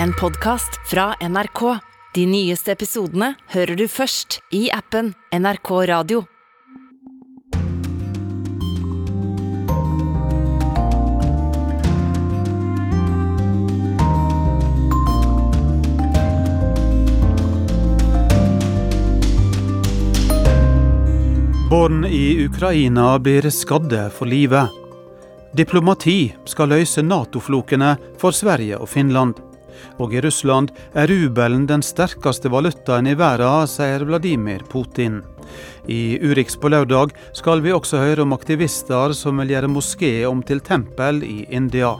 en podkast fra NRK. De nyeste episodene hører du først i appen NRK Radio. Barn i Ukraina blir skadde for livet. Diplomati skal løse Nato-flokene for Sverige og Finland. Og i Russland er rubelen den sterkeste valutaen i verden, sier Vladimir Putin. I Urix på lørdag skal vi også høre om aktivister som vil gjøre moské om til tempel i India,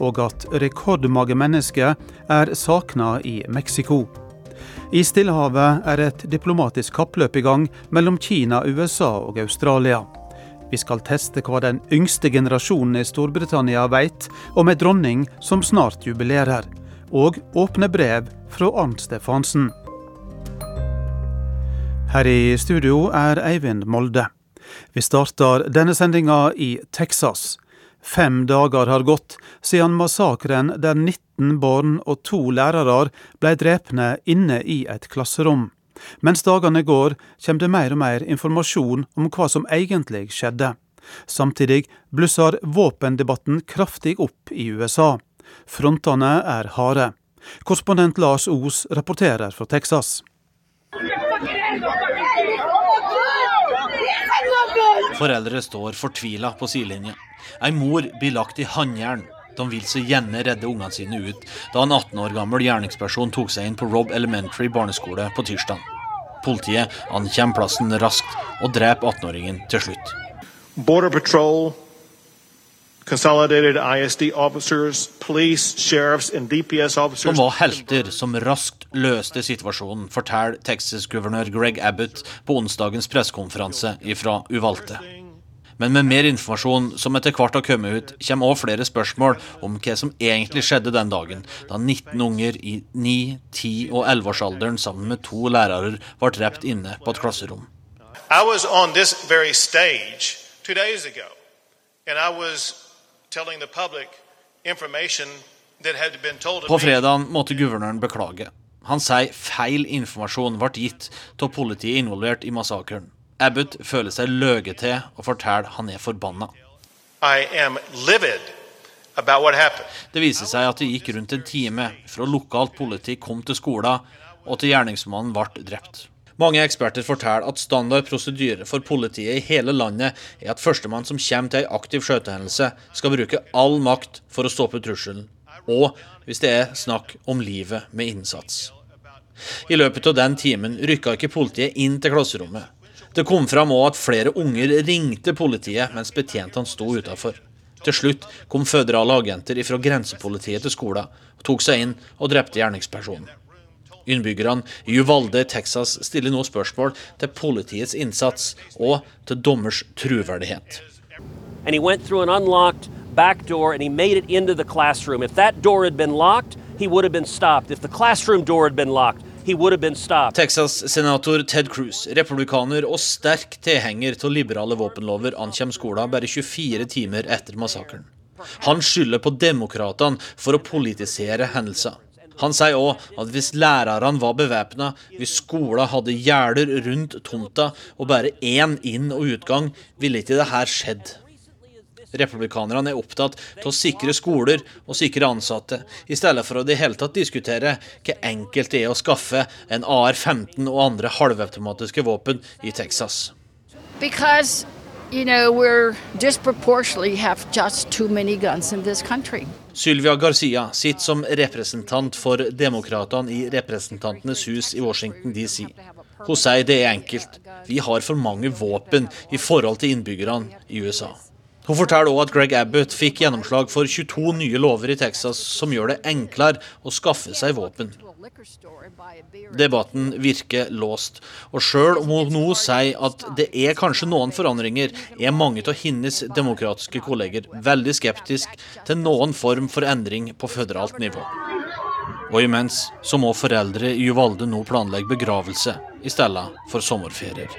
og at rekordmange mennesker er savna i Mexico. I Stillehavet er et diplomatisk kappløp i gang mellom Kina, USA og Australia. Vi skal teste hva den yngste generasjonen i Storbritannia vet om ei dronning som snart jubilerer, og åpne brev fra Arnt Stefansen. Her i studio er Eivind Molde. Vi starter denne sendinga i Texas. Fem dager har gått siden massakren der 19 barn og to lærere ble drepne inne i et klasserom. Mens dagene går, kommer det mer og mer informasjon om hva som egentlig skjedde. Samtidig blusser våpendebatten kraftig opp i USA. Frontene er harde. Korrespondent Lars Os rapporterer fra Texas. Foreldre står fortvila på sidelinja. Ei mor blir lagt i håndjern. De vil så gjerne redde ungene sine ut, da en 18 år gammel gjerningsperson tok seg inn på Rob Elementary barneskole på tirsdag. Politiet ankommer plassen raskt og dreper 18-åringen til slutt. Border Patrol, Consolidated ISD officers, police, sheriffs and DPS De var helter som raskt løste situasjonen, forteller Texas-guvernør Greg Abbott på onsdagens pressekonferanse fra Uvalte. Men med mer informasjon som etter hvert har kommet ut, kommer også flere spørsmål om hva som egentlig skjedde den dagen, da 19 unger i 9-, 10- og 11-årsalderen sammen med to lærere ble drept inne på et klasserom. I was on this very stage two days ago, and I was På fredag fredagen måtte guvernøren beklage. Han sier feil informasjon ble gitt av politiet involvert i massakren. Abbott føler seg løyet til og forteller han er forbanna. I am livid about what happened. Det viser seg at det gikk rundt en time fra lokalt politi kom til skolen og til gjerningsmannen ble drept. Mange eksperter forteller at standard prosedyre for politiet i hele landet er at førstemann som kommer til ei aktiv skjøtehendelse, skal bruke all makt for å stoppe trusselen, og hvis det er snakk om livet med innsats. I løpet av den timen rykka ikke politiet inn til klasserommet. Det kom fram òg at flere unger ringte politiet mens betjentene sto utafor. Til slutt kom føderale agenter fra grensepolitiet til skolen tok seg inn og drepte gjerningspersonen. Innbyggerne i Uvalde, Texas stiller nå spørsmål til politiets innsats og til dommers troverdighet. and he went through an unlocked back door and he made it into the classroom. If that door had been locked, he would have been stopped. If the classroom door had been locked. Texas-senator Ted Cruz, republikaner og sterk tilhenger av liberale våpenlover, ankommer skolen bare 24 timer etter massakren. Han skylder på demokratene for å politisere hendelser. Han sier òg at hvis lærerne var bevæpna, hvis skolen hadde gjerder rundt tomta og bare én inn- og utgang, ville ikke det her skjedd. Republikanerne er opptatt av å sikre skoler og sikre ansatte, i stedet for å det hele tatt diskutere hva enkelt det er å skaffe en AR-15 og andre halvautomatiske våpen i Texas. Because, you know. Sylvia Garcia sitter som representant for demokratene i Representantenes hus i Washington DC. Hun sier det er enkelt. Vi har for mange våpen i forhold til innbyggerne i USA. Hun forteller òg at Greg Abbott fikk gjennomslag for 22 nye lover i Texas som gjør det enklere å skaffe seg våpen. Debatten virker låst, og sjøl om hun nå sier at det er kanskje noen forandringer, er mange av hennes demokratiske kolleger veldig skeptisk til noen form for endring på føderalt nivå. Og imens så må foreldre i Uvalde nå planlegge begravelse i stedet for sommerferier.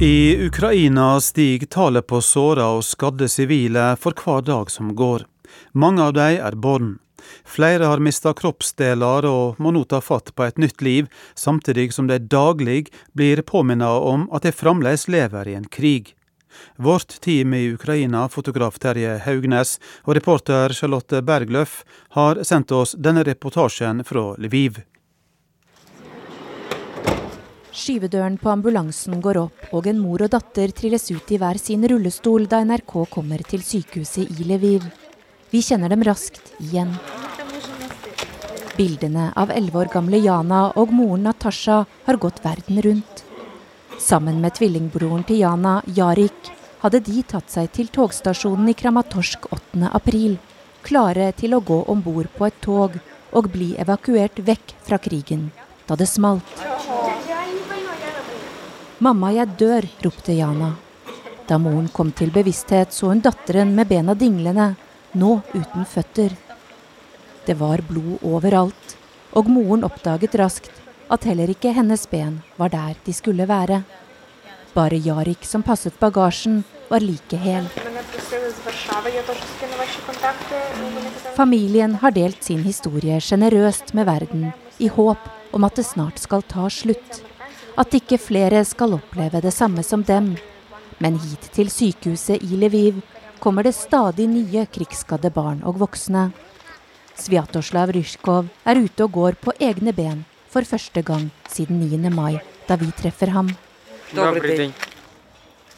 I Ukraina stiger tallet på såra og skadde sivile for hver dag som går. Mange av dem er barn. Flere har mista kroppsdeler og må nå ta fatt på et nytt liv, samtidig som de daglig blir påminnet om at de fremdeles lever i en krig. Vårt team i Ukraina, fotograf Terje Haugnes og reporter Charlotte Bergløff, har sendt oss denne reportasjen fra Lviv. Skyvedøren på ambulansen går opp, og en mor og datter trilles ut i hver sin rullestol da NRK kommer til sykehuset i Lviv. Vi kjenner dem raskt igjen. Bildene av elleve år gamle Jana og moren Natasha har gått verden rundt. Sammen med tvillingbroren til Jana, Jarik, hadde de tatt seg til togstasjonen i Kramatorsk 8. april, klare til å gå om bord på et tog og bli evakuert vekk fra krigen da det smalt. 'Mamma, jeg dør', ropte Jana. Da moren kom til bevissthet, så hun datteren med bena dinglende, nå uten føtter. Det var blod overalt, og moren oppdaget raskt at heller ikke hennes ben var der de skulle være. Bare Jarik, som passet bagasjen, var like hel. Familien har delt sin historie sjenerøst med verden, i håp om at det snart skal ta slutt at ikke flere skal oppleve det samme som dem. Men hit til sykehuset i Lviv kommer det stadig nye krigsskadde barn og voksne. Sviatoslav Rysjkov er ute og går på egne ben for første gang siden 9. mai, da vi treffer ham.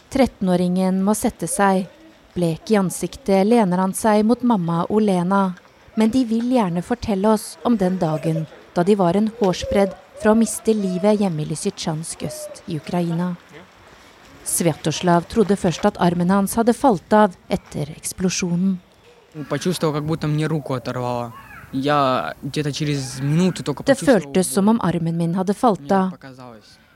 13-åringen må sette seg. Blek i ansiktet lener han seg mot mamma Olena. Men de vil gjerne fortelle oss om den dagen da de var en hårsbredd fra å miste livet hjemme i Lysytsjansk øst i Ukraina. Svjatoslav trodde først at armen hans hadde falt av etter eksplosjonen. Det føltes som om armen min hadde falt av.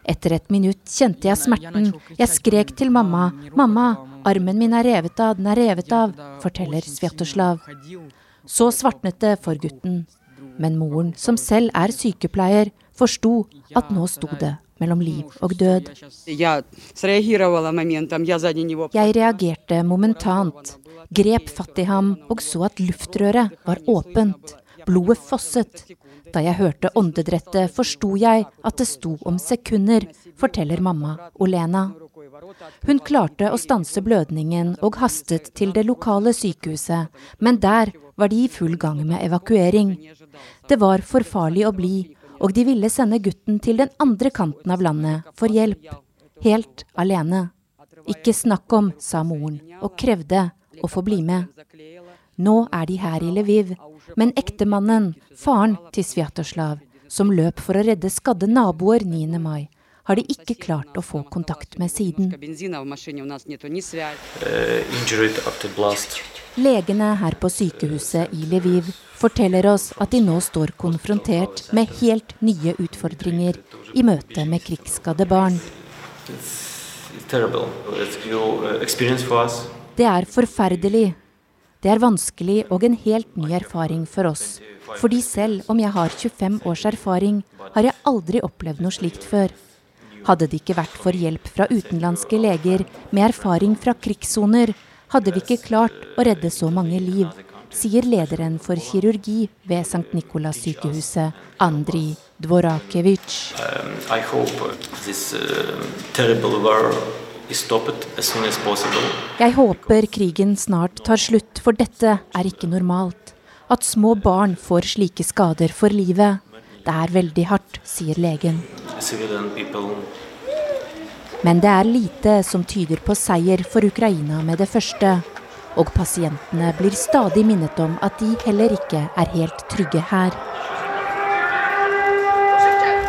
Etter et minutt kjente jeg smerten. Jeg skrek til mamma. 'Mamma, armen min er revet av, den er revet av', forteller Svjatoslav. Så svartnet det for gutten. Men moren, som selv er sykepleier, forsto at nå sto det mellom liv og død. Jeg reagerte momentant, grep fatt i ham og så at luftrøret var åpent. Blodet fosset. Da jeg hørte åndedrettet, forsto jeg at det sto om sekunder, forteller mamma Olena. Hun klarte å stanse blødningen og hastet til det lokale sykehuset, men der var de i full gang med evakuering. Det var for farlig å bli, og de ville sende gutten til den andre kanten av landet for hjelp, helt alene. Ikke snakk om, sa moren, og krevde å få bli med. Nå er de her i Lviv, men ektemannen, faren til Sviatoslav, som løp for å redde skadde naboer 9. mai, har de ikke klart å få kontakt med siden. Legene her på sykehuset i Lviv forteller oss at de nå står konfrontert med helt nye utfordringer i møte med krigsskadde barn. Det er forferdelig. Det er vanskelig og en helt ny erfaring for oss. Fordi selv om jeg har 25 års erfaring, har jeg aldri opplevd noe slikt før. Hadde det ikke vært for hjelp fra utenlandske leger med erfaring fra krigssoner, hadde vi ikke klart å redde så mange liv, sier lederen for kirurgi ved St. Nikolas sykehuset, Andrij Dvorakevitsj. Um, uh, Jeg håper krigen snart tar slutt, for dette er ikke normalt. At små barn får slike skader for livet. Det er veldig hardt, sier legen. Men det er lite som tyder på seier for Ukraina med det første. Og pasientene blir stadig minnet om at de heller ikke er helt trygge her.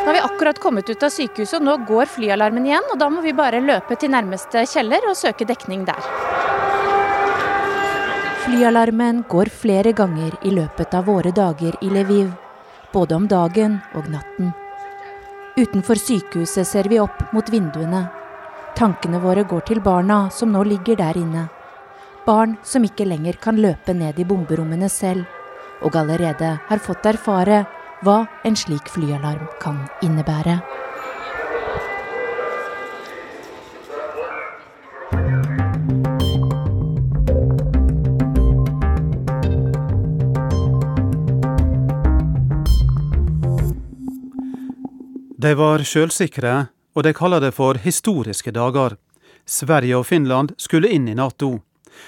Nå har vi akkurat kommet ut av sykehuset, og nå går flyalarmen igjen. og Da må vi bare løpe til nærmeste kjeller og søke dekning der. Flyalarmen går flere ganger i løpet av våre dager i Lviv. Både om dagen og natten. Utenfor sykehuset ser vi opp mot vinduene Tankene våre går til barna som nå ligger der inne. Barn som ikke lenger kan løpe ned i bomberommene selv, og allerede har fått erfare hva en slik flyalarm kan innebære. De var sjølsikre, og de kaller det for historiske dager. Sverige og Finland skulle inn i Nato.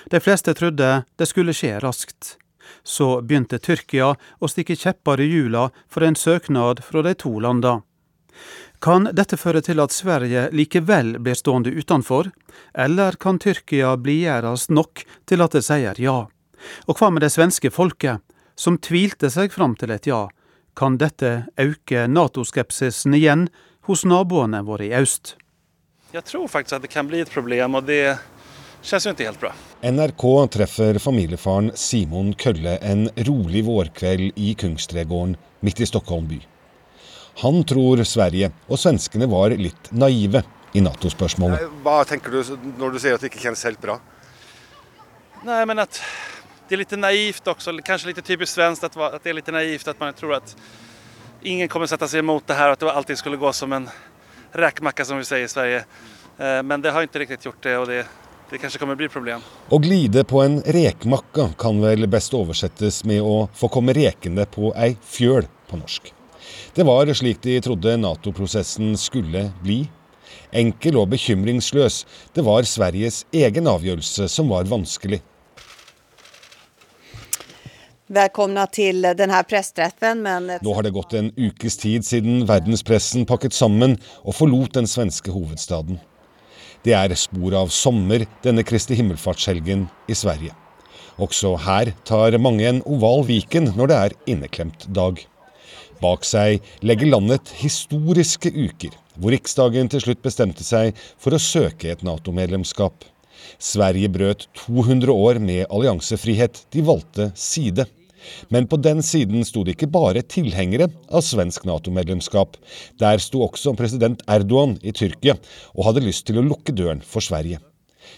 De fleste trodde det skulle skje raskt. Så begynte Tyrkia å stikke kjepper i hjula for en søknad fra de to landa. Kan dette føre til at Sverige likevel blir stående utenfor, eller kan Tyrkia blidgjøres nok til at det sier ja? Og hva med det svenske folket, som tvilte seg fram til et ja? Kan dette øke Nato-skepsisen igjen hos naboene våre i øst? Jeg tror faktisk at det kan bli et problem, og det kjennes jo ikke helt bra. NRK treffer familiefaren Simon Kølle en rolig vårkveld i Kungstregården midt i Stockholm by. Han tror Sverige og svenskene var litt naive i Nato-spørsmålet. Hva tenker du når du sier at det ikke kjennes helt bra? Nei, men at det er litt naivt også. Kanskje litt typisk svensk at, det er litt naivt at man tror at ingen kommer sette seg imot det her, at det alltid skulle gå som en räkmacka som vi sier i Sverige. Eh, men det har ikke riktig gjort det, og det, det kanskje kommer bli problem. Å glide på en rekmakka kan vel best oversettes med å få komme rekende på ei fjøl på norsk. Det var slik de trodde Nato-prosessen skulle bli. Enkel og bekymringsløs. Det var Sveriges egen avgjørelse som var vanskelig. Velkomna til denne presstreffen. Men... Nå har det gått en ukes tid siden verdenspressen pakket sammen og forlot den svenske hovedstaden. Det er spor av sommer denne Kristi himmelfartshelgen i Sverige. Også her tar mange en oval Viken når det er inneklemt dag. Bak seg legger landet historiske uker, hvor Riksdagen til slutt bestemte seg for å søke et Nato-medlemskap. Sverige brøt 200 år med alliansefrihet. De valgte side. Men på den siden sto det ikke bare tilhengere av svensk Nato-medlemskap. Der sto også president Erdogan i Tyrkia og hadde lyst til å lukke døren for Sverige.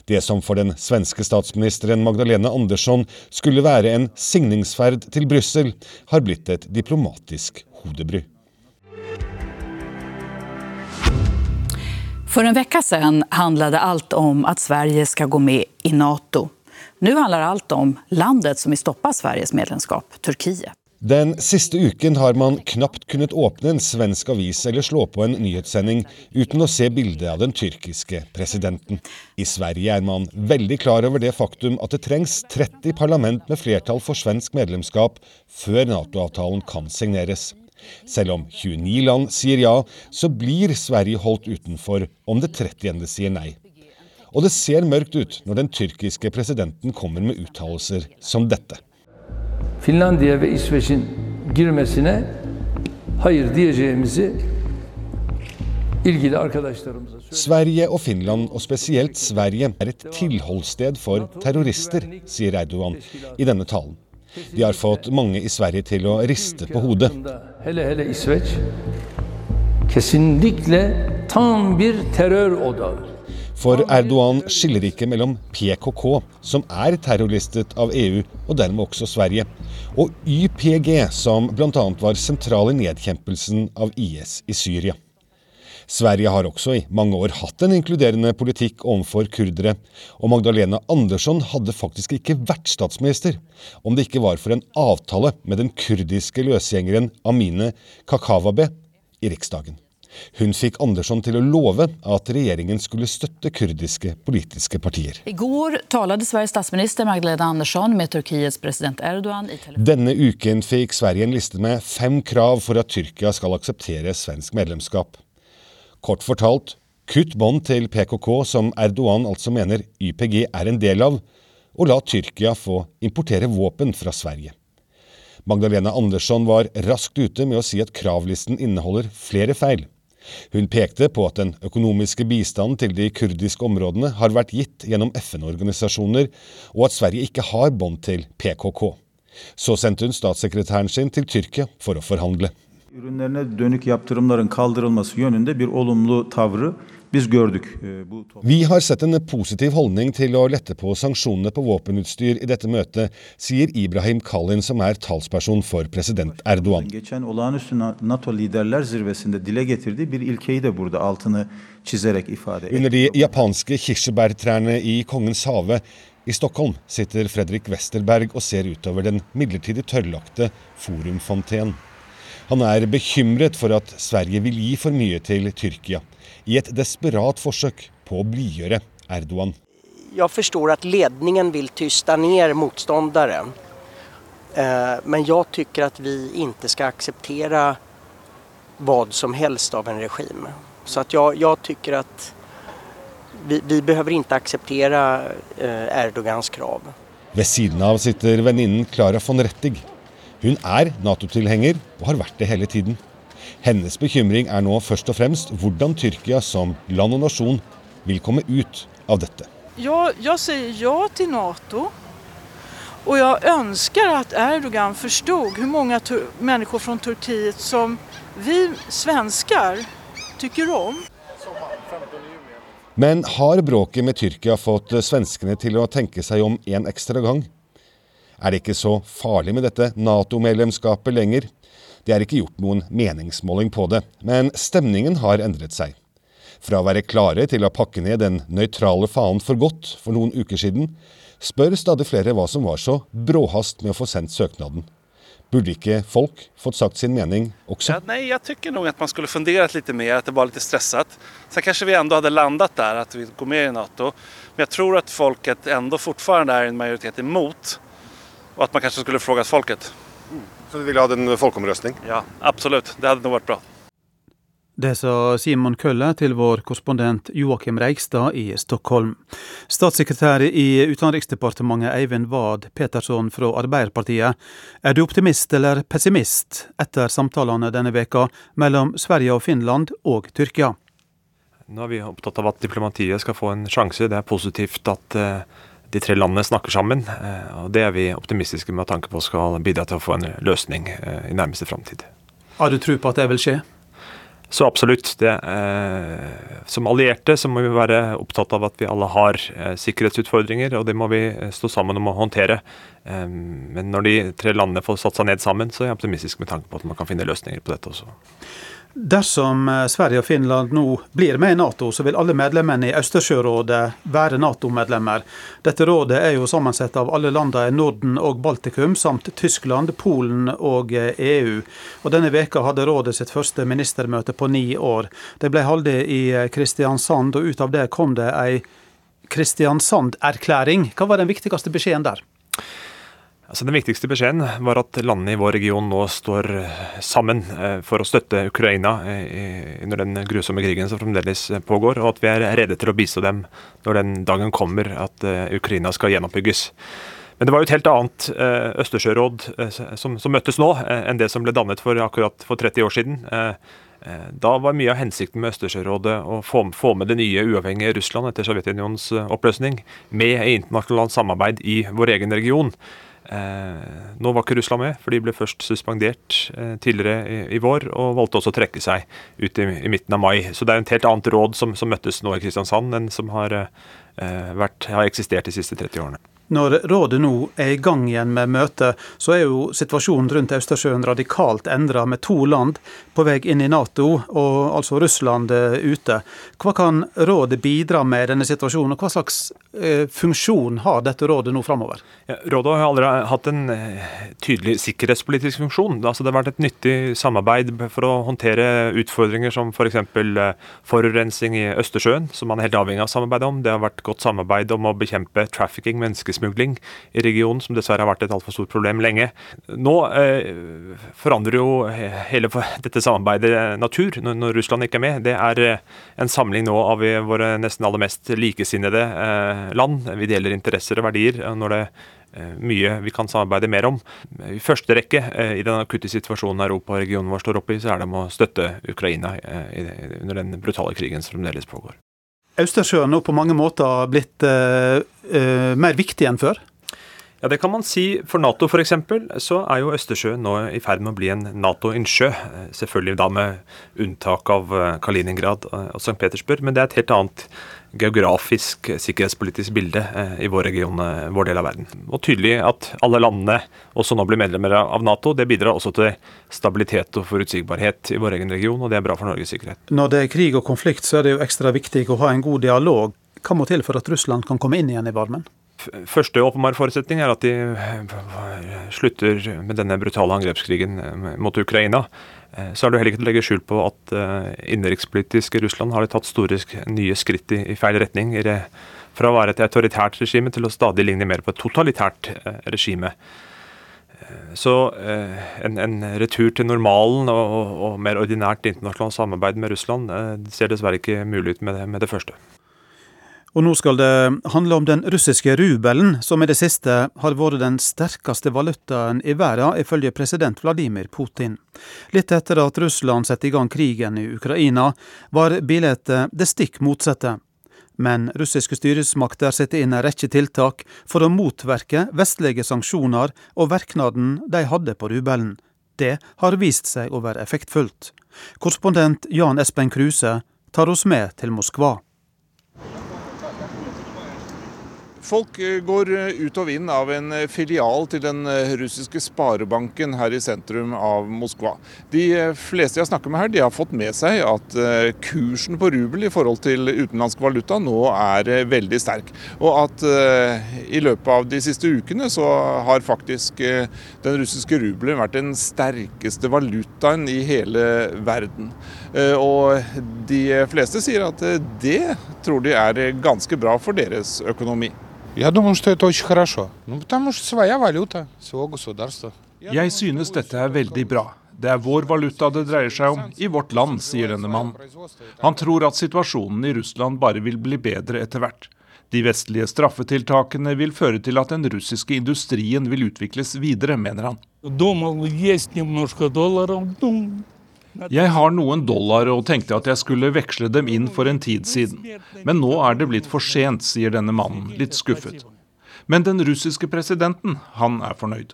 Det som for den svenske statsministeren Magdalena Andersson skulle være en signingsferd til Brussel, har blitt et diplomatisk hodebry. For en vecka siden handlet alt om at Sverige skal gå med i Nato. Nå handler alt om landet som vill stoppa Sveriges medlemskap, Turkiet. Den siste uken har man knapt kunnet åpne en svensk avis eller slå på en nyhetssending uten å se bildet av den tyrkiske presidenten. I Sverige er man veldig klar over det faktum at det trengs 30 parlament med flertall for svensk medlemskap før Nato-avtalen kan signeres. Selv om 29 land sier ja, så blir Sverige holdt utenfor om det 30. sier nei. Og det ser mørkt ut når den tyrkiske presidenten kommer med uttalelser som dette. Finlandiya ve İsveç'in girmesine hayır diyeceğimizi ilgili arkadaşlarımıza Sverige og Finland, og spesielt Sverige, er et tilholdssted for terrorister, sier Erdogan i denne talen. De har fått mange i Sverige til å riste på hodet. Hele hele İsveç kesinlikle tam bir terör odağı. For Erdogan skiller ikke mellom PKK, som er terrorlistet av EU, og dermed også Sverige, og YPG, som bl.a. var sentral i nedkjempelsen av IS i Syria. Sverige har også i mange år hatt en inkluderende politikk overfor kurdere, og Magdalena Andersson hadde faktisk ikke vært statsminister om det ikke var for en avtale med den kurdiske løsgjengeren Amine Kakavabe i Riksdagen. Hun fikk Andersson til å love at regjeringen skulle støtte kurdiske politiske partier. I går talte Sveriges statsminister Magdalena Andersson med Tyrkiets president Erdogan i telefon. Denne uken fikk Sverige en liste med fem krav for at Tyrkia skal akseptere svensk medlemskap. Kort fortalt kutt bånd til PKK, som Erdogan altså mener YPG er en del av, og la Tyrkia få importere våpen fra Sverige. Magdalena Andersson var raskt ute med å si at kravlisten inneholder flere feil. Hun pekte på at den økonomiske bistanden til de kurdiske områdene har vært gitt gjennom FN-organisasjoner, og at Sverige ikke har bånd til PKK. Så sendte hun statssekretæren sin til Tyrkia for å forhandle. Ürünlerine dönük yaptırımların kaldırılması yönünde bir olumlu tavrı biz gördük. Vi har sett en positiv holdning til å lette på sanksjonene på våpenutstyr i dette møtet, sier Ibrahim Kalin, som er talsperson for president Erdogan. Geçen olağanüstü NATO liderler zirvesinde dile getirdiği bir ilkeyi de burada altını çizerek ifade Under de japanske kirsebærtrærne i Kongens hage i Stockholm sitter Fredrik Westerberg og ser utover den midlertidig tørrlagte Forumfontenen. Han er bekymret for at Sverige vil gi for mye til Tyrkia, i et desperat forsøk på å blidgjøre Erdogan. Jeg forstår at ledningen vil tysta ned motstanderen. Eh, men jeg syns at vi ikke skal akseptere hva som helst av en regim. Så at jeg, jeg syns at vi, vi behøver ikke akseptere eh, Erdogans krav. Ved siden av sitter venninnen Klara von Rettig. Hun er Nato-tilhenger og har vært det hele tiden. Hennes bekymring er nå først og fremst hvordan Tyrkia som land og nasjon vil komme ut av dette. Jeg, jeg sier ja til Nato. Og jeg ønsker at Erdogan forstod hvor mange mennesker fra Turkiet som vi svensker tykker om. Men har bråket med Tyrkia fått svenskene til å tenke seg om en ekstra gang? Er det ikke så farlig med dette Nato-medlemskapet lenger? Det er ikke gjort noen meningsmåling på det, men stemningen har endret seg. Fra å være klare til å pakke ned den nøytrale fanen for godt for noen uker siden, spør stadig flere hva som var så bråhast med å få sendt søknaden. Burde ikke folk fått sagt sin mening også? Ja, nei, jeg syns nok at man skulle fundert litt mer, at det var litt stresset. Så kanskje vi enda hadde landet der, at vi går med i Nato. Men jeg tror at folket enda fortsatt er en majoritet imot. Og at man kanskje skulle spurt folket. Så du ville hatt en folkeomrøstning? Ja, absolutt. Det hadde nok vært bra. Det sa Simon Kølle til vår korrespondent Joakim Reigstad i Stockholm. Statssekretær i Utenriksdepartementet Eivind Wad Petersson fra Arbeiderpartiet, er du optimist eller pessimist etter samtalene denne veka mellom Sverige og Finland og Tyrkia? Nå er vi opptatt av at diplomatiet skal få en sjanse. Det er positivt at uh, de tre landene snakker sammen. Uh, og Det er vi optimistiske med tanke på skal bidra til å få en løsning uh, i nærmeste framtid. Har du tro på at det vil skje? Så absolutt. Det, eh, som allierte så må vi være opptatt av at vi alle har eh, sikkerhetsutfordringer, og det må vi eh, stå sammen om å håndtere. Eh, men når de tre landene får satt seg ned sammen, så er jeg optimistisk med tanke på at man kan finne løsninger på dette også. Dersom eh, Sverige og Finland nå blir med i Nato, så vil alle medlemmene i Østersjørådet være Nato-medlemmer. Dette rådet er jo sammensett av alle landene i Norden og Baltikum, samt Tyskland, Polen og EU. Eh, e og Denne veka hadde rådet sitt første ministermøte på ni år. Det ble holdt i eh, Kristiansand, og ut av det kom det ei Kristiansand-erklæring. Hva var den viktigste beskjeden der? Altså Den viktigste beskjeden var at landene i vår region nå står sammen eh, for å støtte Ukraina under den grusomme krigen som fremdeles pågår, og at vi er rede til å bistå dem når den dagen kommer at eh, Ukraina skal gjenoppbygges. Men det var jo et helt annet eh, Østersjøråd som, som møttes nå, enn det som ble dannet for akkurat for 30 år siden. Da var mye av hensikten med Østersjørådet å få, med det nye uavhengige Russland etter Sovjetunionens oppløsning med internasjonalt samarbeid i vår egen region. Eh, nå var ikke Russland med, for de ble først suspendert eh, tidligere i, i, vår, og valgte også å trekke seg ut i, i, midten av mai. Så det er et helt annet råd som, som møttes nå i Kristiansand, enn som har, eh, vært, har eksistert de siste 30 årene. Når rådet nå er i gang igjen med møtet, så er jo situasjonen rundt Østersjøen radikalt endra, med to land på vei inn i Nato, og altså Russland eh, ute. Hva kan rådet bidra med i denne situasjonen, og hva slags eh, funksjon har dette rådet nå framover? Ja, rådet har aldri hatt en eh, tydelig sikkerhetspolitisk funksjon. Altså, det har vært et nyttig samarbeid for å håndtere utfordringer som f.eks. For forurensning i Østersjøen, som man er helt avhengig av samarbeid om. Det har vært godt samarbeid om å bekjempe trafficking, menneskesmugling menneskesmugling i regionen, som dessverre har vært et altfor stort problem lenge. Nå eh, forandrer jo hele dette samarbeidet natur når, når, Russland ikke er med. Det er eh, en samling nå av våre nesten aller mest likesinnede eh, land. Vi deler interesser og verdier. når det eh, mye vi kan samarbeide mer om. I første rekke eh, i den akutte situasjonen Europa og regionen vår står oppe i, så er det om å støtte Ukraina under den brutale krigen som fremdeles pågår. Østersjøen nå på mange måter blitt uh, uh, mer viktig enn før? Ja, Det kan man si. For Nato f.eks. så er jo Østersjøen nå i ferd med å bli en Nato-innsjø. Selvfølgelig da med unntak av Kaliningrad og St. Petersburg, men det er et helt annet geografisk sikkerhetspolitisk bilde i vår region, vår del av verden. Og tydelig at alle landene også nå blir medlemmer av Nato. Det bidrar også til stabilitet og forutsigbarhet i vår egen region, og det er bra for Norges sikkerhet. Når det er krig og konflikt, så er det jo ekstra viktig å ha en god dialog. Hva må til for at Russland kan komme inn igjen i varmen? Første åpenbare forutsetning er at de slutter med denne brutale angrepskrigen mot Ukraina. Eh, så er det heller ikke til å legge skjul på at innenrikspolitisk Russland har tatt store nye skritt i, feil retning. Fra å være et autoritært regime til å stadig ligne mer på et totalitært regime. Så en, en, retur til normalen og, og, og, mer ordinært internasjonalt samarbeid med Russland ser dessverre ikke mulig ut med det, med det første. Og nå skal det handle om den russiske rubelen, som i det siste har vært den sterkeste valutaen i verden, ifølge president Vladimir Putin. Litt etter at Russland satte i gang krigen i Ukraina, var bildet det stikk motsatte. Men russiske styresmakter setter inn en rekke tiltak for å motverke vestlige sanksjoner og verknaden de hadde på rubelen. Det har vist seg å være effektfullt. Korrespondent Jan Espen Kruse tar oss med til Moskva. Folk eh, går eh, ut og inn av en eh, filial til den russiske sparebanken her i sentrum av Moskva. De fleste jeg snakker med her, de har fått med seg at kursen på rubel i forhold til utenlandsk valuta nå er veldig sterk. Og at i løpet av de siste ukene så har faktisk den russiske rubelen vært den sterkeste valutaen i hele verden. Og de fleste sier at det tror de er ganske bra for deres økonomi. Jeg synes dette er veldig bra. Det er vår valuta det dreier seg om, i vårt land, sier denne mannen. Han tror at situasjonen i Russland bare vil bli bedre etter hvert. De vestlige straffetiltakene vil føre til at den russiske industrien vil utvikles videre, mener han. Jeg har noen dollar og tenkte at jeg skulle veksle dem inn for en tid siden. Men nå er det blitt for sent, sier denne mannen, litt skuffet. Men den russiske presidenten, han er fornøyd.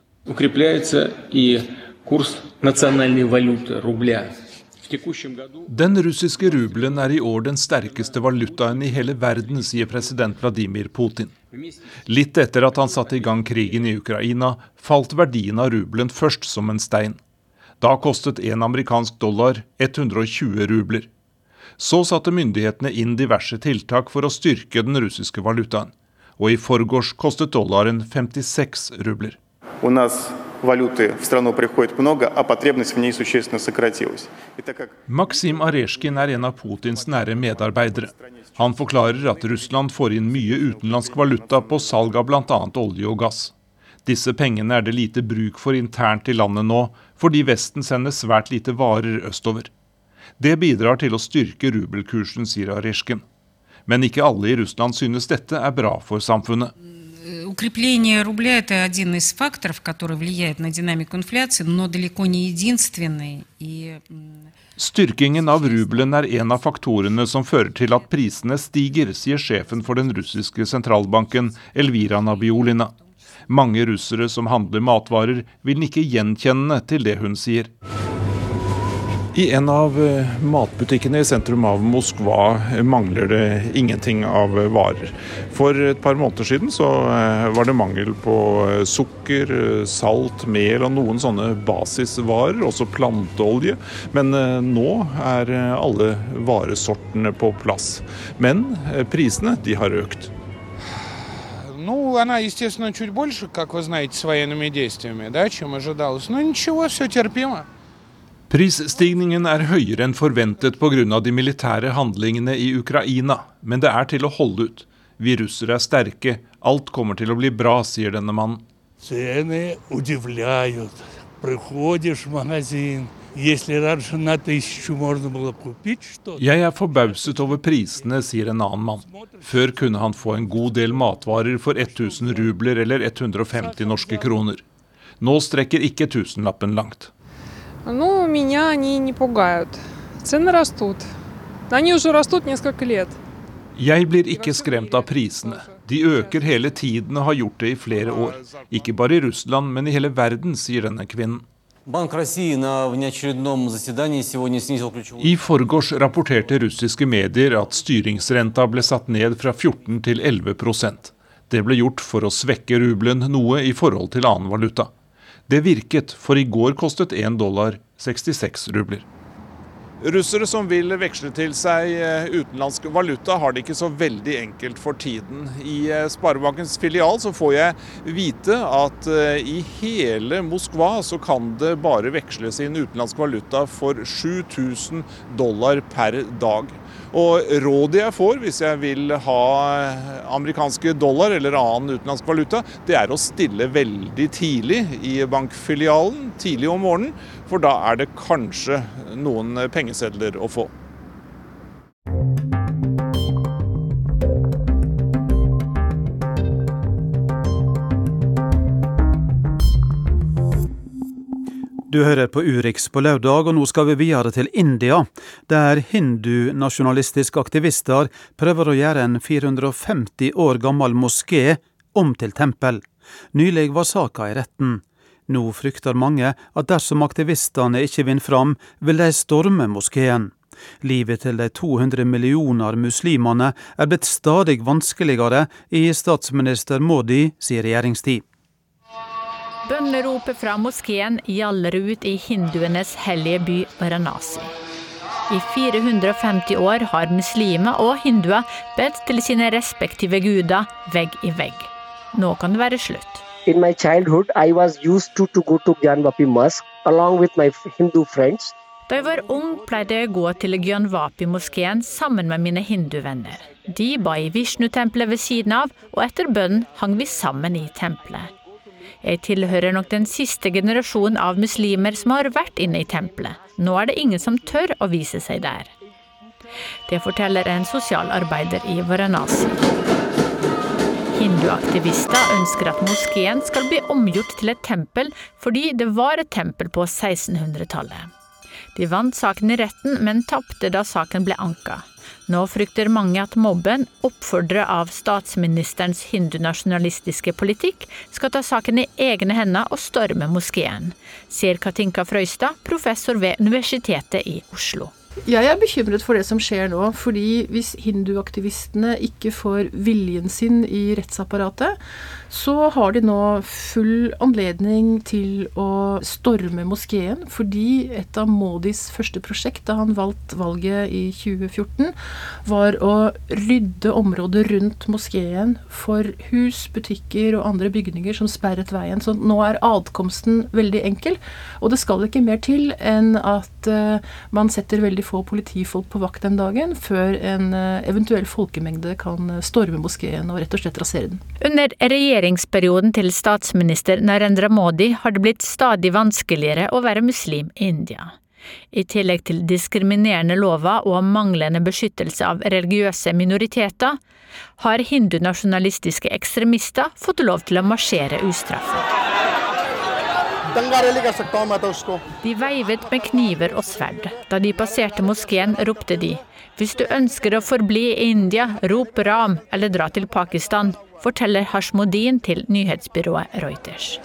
Den russiske rubelen er i år den sterkeste valutaen i hele verden, sier president Vladimir Putin. Litt etter at han satte i gang krigen i Ukraina, falt verdien av rubelen først som en stein. Da kostet en amerikansk dollar 120 rubler. Så satte myndighetene inn diverse tiltak for å styrke den russiske valutaen. Og i forgårs kostet dollaren 56 rubler. Maksim Aresjkin er en av Putins nære medarbeidere. Han forklarer at Russland får inn mye utenlandsk valuta på salg av bl.a. olje og gass. Disse pengene er det lite bruk for internt i landet nå, fordi Vesten sender svært lite varer østover. Det bidrar til å styrke rubelkursen, sier Aresjken. Men ikke alle i Russland synes dette er bra for samfunnet. Укрепление рубля – это один из факторов, который влияет на динамику инфляции, но далеко не единственный. И... Styrkingen av rubelen er en av faktorene som fører til at prisene stiger, sier sjefen for den russiske sentralbanken, Elvira Nabiolina. Mange russere som handler matvarer, vil nikke gjenkjennende til det hun sier. I en av eh, matbutikkene i sentrum av Moskva mangler det ingenting av varer. For et par måneder siden så eh, var det mangel på eh, sukker, salt, mel og noen sånne basisvarer, også planteolje. Men nå er alle varesortene på plass. Men prisene de har økt. Ну, она, естественно, чуть больше, как вы знаете, с военными действиями, да, чем ожидалось. Но ничего, все терпимо. Prisstigningen er høyere enn forventet pga. de militære handlingene i Ukraina, men det er til å holde ut. Vi russere er sterke, alt kommer til å bli bra, sier denne mannen. Приходишь в магазин, jeg er forbauset over prisene, sier en annen mann. Før kunne han få en god del matvarer for 1000 rubler eller 150 norske kroner. Nå strekker ikke tusenlappen langt. Jeg blir ikke skremt av prisene. De øker hele tiden og har gjort det i flere år. Ikke bare i Russland, men i hele verden, sier denne kvinnen. I forgårs rapporterte russiske medier at styringsrenta ble satt ned fra 14 til 11% Det ble gjort for å svekke rubelen noe i forhold til annen valuta. Det virket, for i går kostet 1 dollar 66 rubler. Russere som vil veksle til seg eh, utenlandsk valuta, har det ikke så veldig enkelt for tiden. I eh, Sparebankens filial så får jeg vite at eh, i hele Moskva så kan det bare veksles inn utenlandsk valuta for 7000 dollar per dag. Og rådet jeg får hvis jeg vil ha amerikanske dollar eller annen utenlandsk valuta, det er å stille veldig tidlig i bankfilialen, tidlig om morgenen, for da er det kanskje noen pengesedler å få. Du hører på Urix på lørdag, og nå skal vi videre til India, der hindunasjonalistiske aktivister prøver å gjøre en 450 år gammel moské om til tempel. Nylig var saka i retten. Nå frykter mange at dersom aktivistene ikke vinner fram, vil de storme moskeen. Livet til de 200 millioner muslimene er blitt stadig vanskeligere i statsminister Modi sin regjeringstid. Bønneropet fra moskeen gjaller ut i hinduenes hellige by Varanasi. I 450 år har muslimer og hinduer bedt til sine respektive guder vegg i vegg. Nå kan det være slutt. In my childhood, I was used to, to go to Gyanvapi Mosque along with my Hindu friends. Da jeg var ung, pleide jeg å gå til Gyanvapi-moskeen sammen med mine hinduvenner. De ba i Vishnu-tempelet ved siden av, og etter bønnen hang vi sammen i tempelet. Jeg tilhører nok den siste generasjonen av muslimer som har vært inne i tempelet. Nå er det ingen som tør å vise seg der. Det forteller en sosialarbeider i Varanasi. Hinduaktivister ønsker at moskeen skal bli omgjort til et tempel fordi det var et tempel på 1600-tallet. De vant saken i retten, men tapte da saken ble anka. Nå frykter mange at mobben, oppfordret av statsministerens hindunasjonalistiske politikk, skal ta saken i egne hender og storme moskeen, sier Katinka Frøystad, professor ved Universitetet i Oslo. Jeg er bekymret for det som skjer nå, fordi hvis hinduaktivistene ikke får viljen sin i rettsapparatet, så har de nå full anledning til å storme moskeen, fordi et av Modis første prosjekt da han valgte valget i 2014, var å rydde området rundt moskeen for hus, butikker og andre bygninger som sperret veien. Så nå er adkomsten veldig enkel, og det skal ikke mer til enn at uh, man setter veldig få politifolk på vakt den dagen, før en eventuell folkemengde kan storme moskeen og rett og slett rasere den. Under regjeringsperioden til statsminister Narendra Modi har det blitt stadig vanskeligere å være muslim i India. I tillegg til diskriminerende lover og manglende beskyttelse av religiøse minoriteter, har hindunasjonalistiske ekstremister fått lov til å marsjere ustraffet. De veivet med kniver og sverd. Da de passerte moskeen, ropte de hvis du ønsker å forbli i India, rop ram eller dra til Pakistan, forteller Hashmodin til nyhetsbyrået Reuters.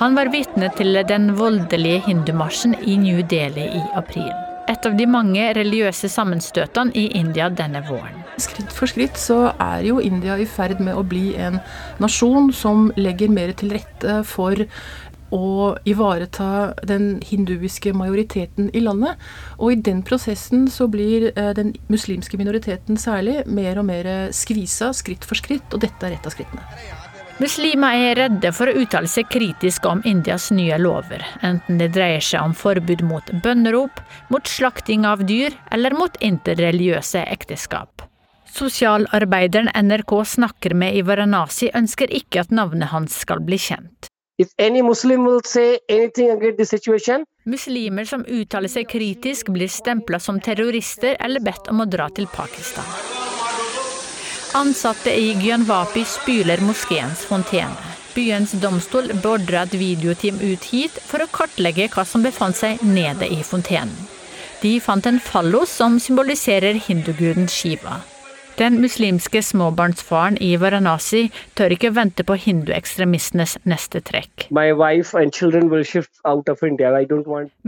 Han var vitne til den voldelige hindumarsjen i New Delhi i april. Et av de mange religiøse sammenstøtene i India denne våren. Skritt for skritt så er jo India i ferd med å bli en nasjon som legger mer til rette for å ivareta den hinduiske majoriteten i landet. Og i den prosessen så blir den muslimske minoriteten særlig mer og mer skvisa skritt for skritt, og dette er et av skrittene. Muslimer er redde for å uttale seg kritisk om Indias nye lover, enten det dreier seg om forbud mot bønnerop, mot slakting av dyr eller mot interreligiøse ekteskap. Sosialarbeideren NRK snakker med i Varanasi ønsker ikke at navnet hans skal bli kjent. Muslim Muslimer som uttaler seg kritisk, blir stempla som terrorister eller bedt om å dra til Pakistan. Ansatte i Gyanwapi spyler moskeens fontene. Byens domstol beordra et videoteam ut hit for å kartlegge hva som befant seg nede i fontenen. De fant en fallos som symboliserer hinduguden Shiva. Den muslimske småbarnsfaren i Varanasi tør ikke vente på hinduekstremistenes neste trekk.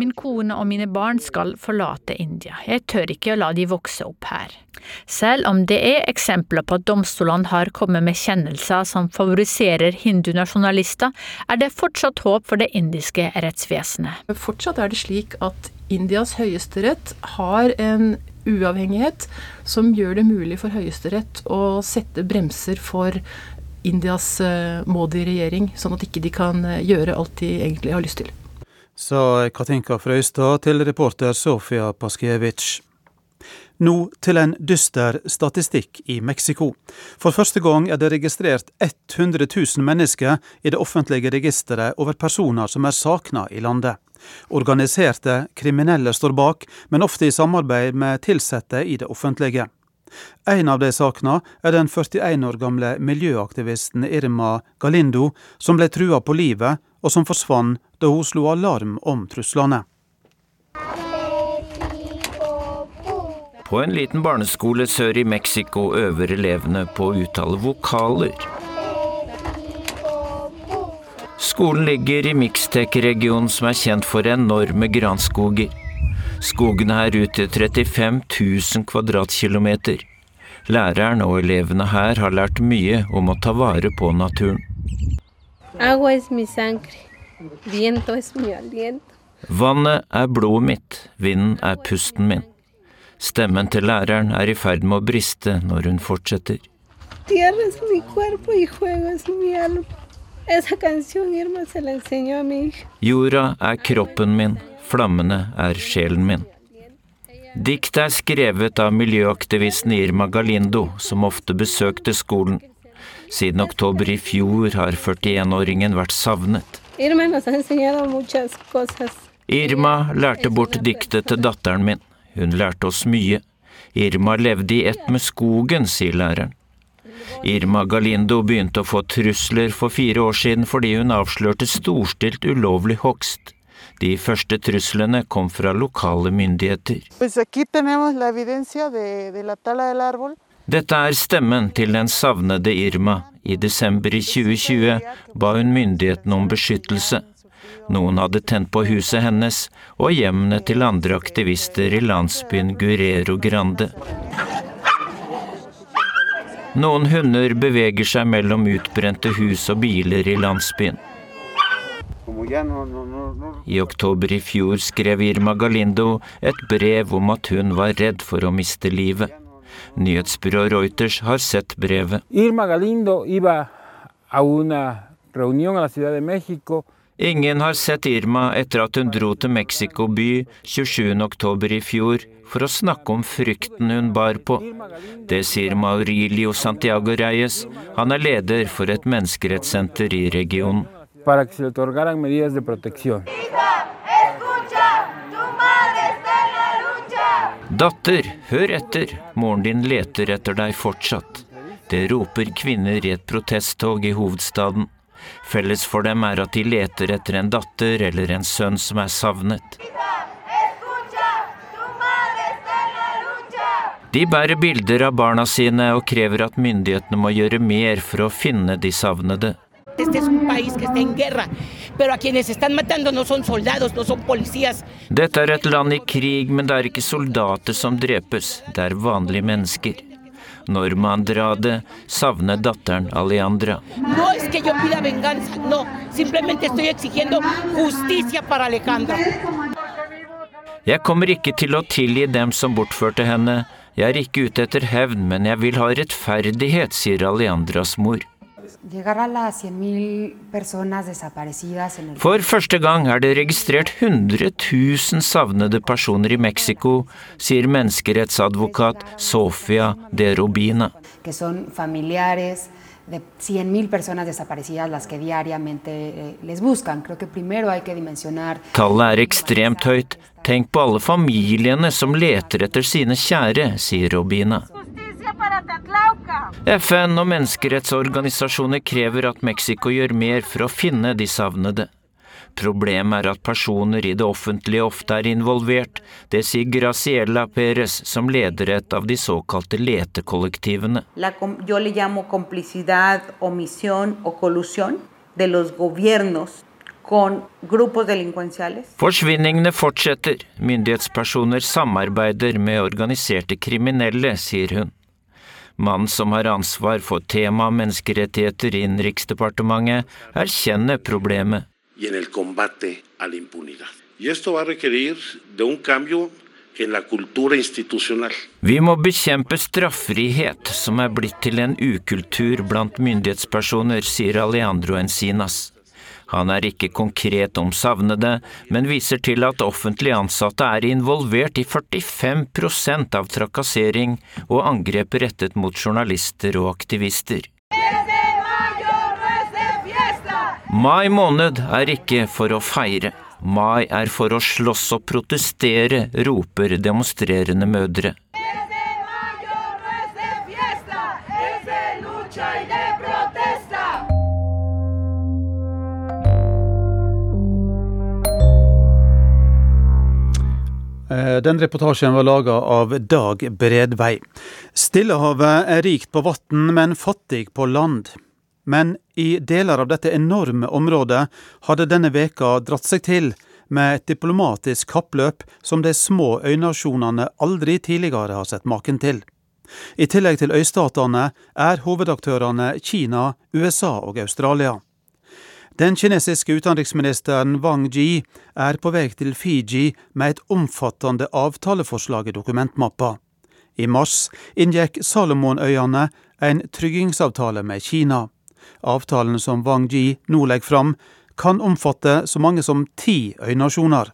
Min kone og mine barn skal forlate India. Jeg tør ikke å la de vokse opp her. Selv om det er eksempler på at domstolene har kommet med kjennelser som favoriserer hindunasjonalister, er det fortsatt håp for det indiske rettsvesenet. Fortsatt er det slik at Indias høyesterett har en uavhengighet som gjør det mulig for Høyesterett å sette bremser for Indias eh, Modi-regjering, sånn at ikke de kan eh, gjøre alt de egentlig har lyst til. Sa Katinka Frøystad til reporter Sofia Paskiewicz. Nå til en dyster statistikk i Mexico. For første gang er det registrert 100 000 mennesker i det offentlige registeret over personer som er savna i landet. Organiserte kriminelle står bak, men ofte i samarbeid med ansatte i det offentlige. En av de savna er den 41 år gamle miljøaktivisten Irma Galindo, som ble trua på livet, og som forsvant da hun slo alarm om truslene. På en liten barneskole sør i Mexico øver elevene på å uttale vokaler. Skolen ligger i Mixtec-regionen som er kjent for enorme granskoger. Skogene her utgjør 35 000 kvadratkilometer. Læreren og elevene her har lært mye om å ta vare på naturen. Vannet er blodet mitt, vinden er pusten min. Stemmen til læreren er i ferd med å briste når hun fortsetter. Jorda er kroppen min, flammene er sjelen min. Diktet er skrevet av miljøaktivisten Irma Galindo, som ofte besøkte skolen. Siden oktober i fjor har 41-åringen vært savnet. Irma lærte bort diktet til datteren min. Hun lærte oss mye. Irma levde i ett med skogen, sier læreren. Irma Galindo begynte å få trusler for fire år siden fordi hun avslørte storstilt ulovlig hogst. De første truslene kom fra lokale myndigheter. Dette er stemmen til den savnede Irma. I desember i 2020 ba hun myndighetene om beskyttelse. Noen hadde tent på huset hennes og hjemmene til andre aktivister i landsbyen Guerrero Grande. Noen hunder beveger seg mellom utbrente hus og biler i landsbyen. I oktober i fjor skrev Irma Galindo et brev om at hun var redd for å miste livet. Nyhetsbyrået Reuters har sett brevet. Irma Galindo iba a una reunión a la Ciudad de Ingen har sett Irma etter at hun dro til Mexico by 27. oktober i fjor for å snakke om frykten hun bar på. Det sier Maurilio Santiago Reyes. Han er leder for et menneskerettssenter i regionen. para que se le otorgaran medidas de protección. Datter, hør etter, moren din leter etter deg fortsatt. Det roper kvinner i et protesttog i hovedstaden. Felles for dem er at de leter etter en datter eller en sønn som er savnet. De bærer bilder av barna sine og krever at myndighetene må gjøre mer for å finne de savnede. Dette er et land i krig, men det er ikke soldater som drepes, det er vanlige mennesker. Norma Andrade savner datteren Alejandra. No es que yo pida venganza, no, simplemente estoy exigiendo justicia para Alejandra. Jeg kommer ikke til å tilgi dem som bortførte henne. Jeg er ikke ute etter hevn, men jeg vil ha rettferdighet, sier Alejandras mor. Llegar a las 100.000 personas desaparecidas en el For første gang er det registrert 100 000 savnede personer i Mexico, sier menneskerettsadvokat Sofia de Robina. que son familiares de 100.000 personas desaparecidas las que diariamente eh, les buscan. Creo que primero hay que dimensionar Tallet er ekstremt høyt. Tenk på alle familiene som leter etter sine kjære, sier Robina. FN og menneskerettsorganisasjoner krever at Mexico gjør mer for å finne de savnede. Problemet er at personer i det offentlige ofte er involvert, det sier Graciela Perez, som leder et av de såkalte letekollektivene. La, com- yo le llamo complicidad, omisión o colusión de los gobiernos con grupos delincuenciales. Forsvinningene fortsetter, myndighetspersoner samarbeider med organiserte kriminelle, sier hun. Mannen som har ansvar for tema menneskerettigheter i Innenriksdepartementet, erkjenner problemet. Vi må bekjempe straffrihet, som er blitt til en ukultur blant myndighetspersoner, sier Alejandro Encinas. Han er ikke konkret om savnede, men viser til at offentlig ansatte er involvert i 45% av trakassering og angrep rettet mot journalister og aktivister. Mai måned er ikke for å feire. Mai er for å slåss og protestere, roper demonstrerende mødre. Den reportasjen var laga av Dag Bredvei. Stillehavet er rikt på vann, men fattig på land. Men i deler av dette enorme området hadde denne veka dratt seg til med et diplomatisk kappløp som de små øynasjonene aldri tidligere har sett maken til. I tillegg til øystatene er hovedaktørene Kina, USA og Australia. Den kinesiske utenriksministeren Wang Ji er på vei til Fiji med et omfattende avtaleforslag i dokumentmappa. I mars inngikk Salomonøyene en tryggingsavtale med Kina. Avtalen som Wang Ji nå legger fram, kan omfatte så mange som ti øynasjoner.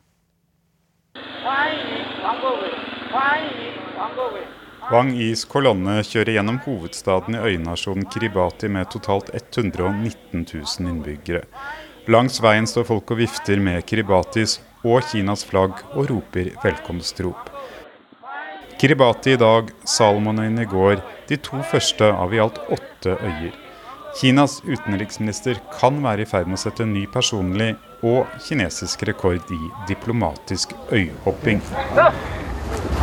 Wang Yis kolonne kjører gjennom hovedstaden i øynasjonen Kiribati med totalt 119 000 innbyggere. Langs veien står folk og vifter med Kiribatis og Kinas flagg og roper velkomstrop. Kiribati i dag, Salomonøyene i går, de to første av i alt åtte øyer. Kinas utenriksminister kan være i ferd med å sette ny personlig og kinesisk rekord i diplomatisk øyhopping. I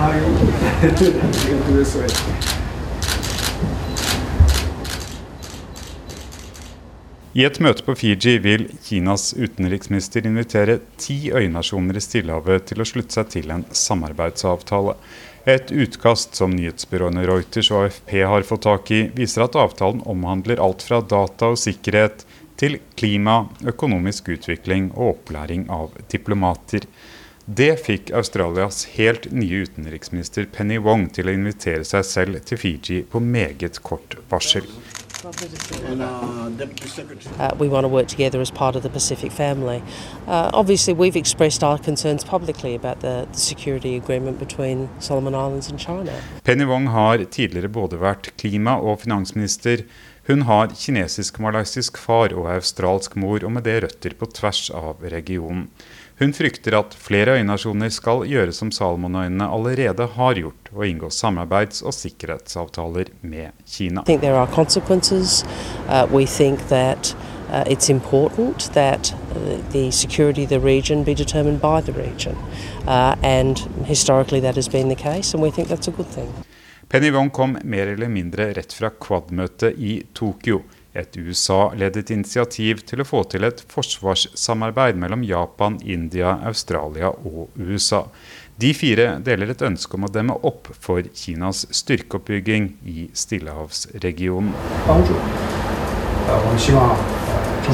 et møte på Fiji vil Kinas utenriksminister invitere ti øynasjoner i Stillehavet til å slutte seg til en samarbeidsavtale. Et utkast som nyhetsbyråene Reuters og AFP har fått tak i, viser at avtalen omhandler alt fra data og sikkerhet til klima, økonomisk utvikling og opplæring av diplomater. Det fikk Australias helt nye utenriksminister Penny Wong til å invitere seg selv til Fiji på meget kort varsel. Uh, we want to work together as part of the Pacific family. Uh, obviously, we've expressed our concerns publicly about the, the, security agreement between Solomon Islands and China. Penny Wong har tidligere både vært klima- og finansminister. Hun har kinesisk-malaysisk far og australsk mor, og med det røtter på tvers av regionen. Hun frykter at flere øynasjoner skal gjøre som Salomonøyene allerede har gjort, og inngå samarbeids- og sikkerhetsavtaler med Kina. Uh, it's important that uh, the security of the region be determined by the region. Uh, and historically that has been the case, and we think that's a good thing. Penny Wong kom mer eller mindre rett fra Quad-møtet i Tokyo et USA-ledet initiativ til å få til et forsvarssamarbeid mellom Japan, India, Australia og USA. De fire deler et ønske om å demme opp for Kinas styrkeoppbygging i Stillehavsregionen.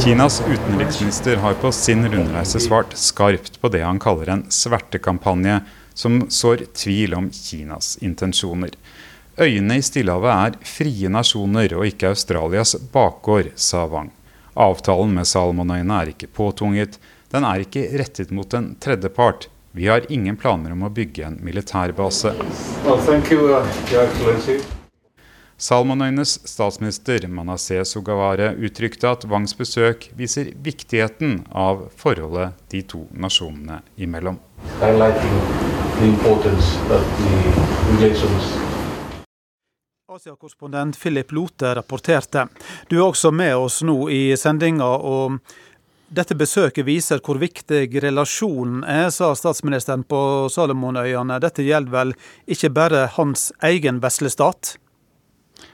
Kinas utenriksminister har på sin rundreise svart skarpt på det han kaller en svertekampanje som sår tvil om Kinas intensjoner. Øyene i Stillehavet er frie nasjoner og ikke Australias bakgård, sa Wang. Avtalen med Salomonøyene er ikke påtvunget, den er ikke rettet mot en tredjepart. Vi har ingen planer om å bygge en militærbase. Well, uh, statsminister Manasseh Sugaware uttrykte at Wangs besøk viser viktigheten av forholdet de to nasjonene imellom. Highlighting the importance of the relations Asia-korrespondent Philip Lote rapporterte. Du er også med oss nå i sendinga, og dette besøket viser hvor viktig relasjonen er, sa statsministeren på Salomonøyene. Dette gjelder vel ikke bare hans egen vesle stat?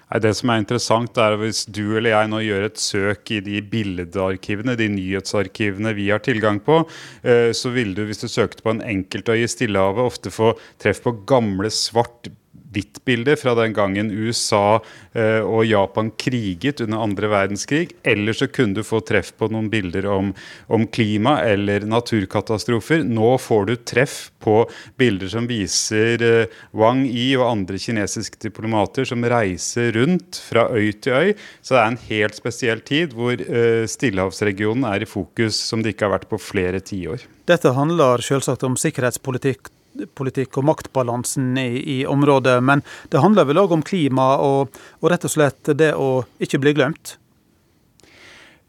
Det som er interessant, er hvis du eller jeg nå gjør et søk i de bildearkivene, de nyhetsarkivene vi har tilgang på, eh, så vil du, hvis du søkte på en enkeltøy i Stillehavet, ofte få treff på gamle, svart hvitt bilde fra den gangen USA eh, og Japan kriget under andre verdenskrig. Eller så kunne du få treff på noen bilder om, om klima eller naturkatastrofer. Nå får du treff på bilder som viser eh, Wang Yi og andre kinesiske diplomater som reiser rundt fra øy til øy. Så det er en helt spesiell tid hvor eh, Stillehavsregionen er i fokus som det ikke har vært på flere tiår. Dette handler selvsagt om sikkerhetspolitikk politikk og maktbalansen i, i, området. Men det handler vel òg om klima og, og, rett og slett det å ikke bli glemt?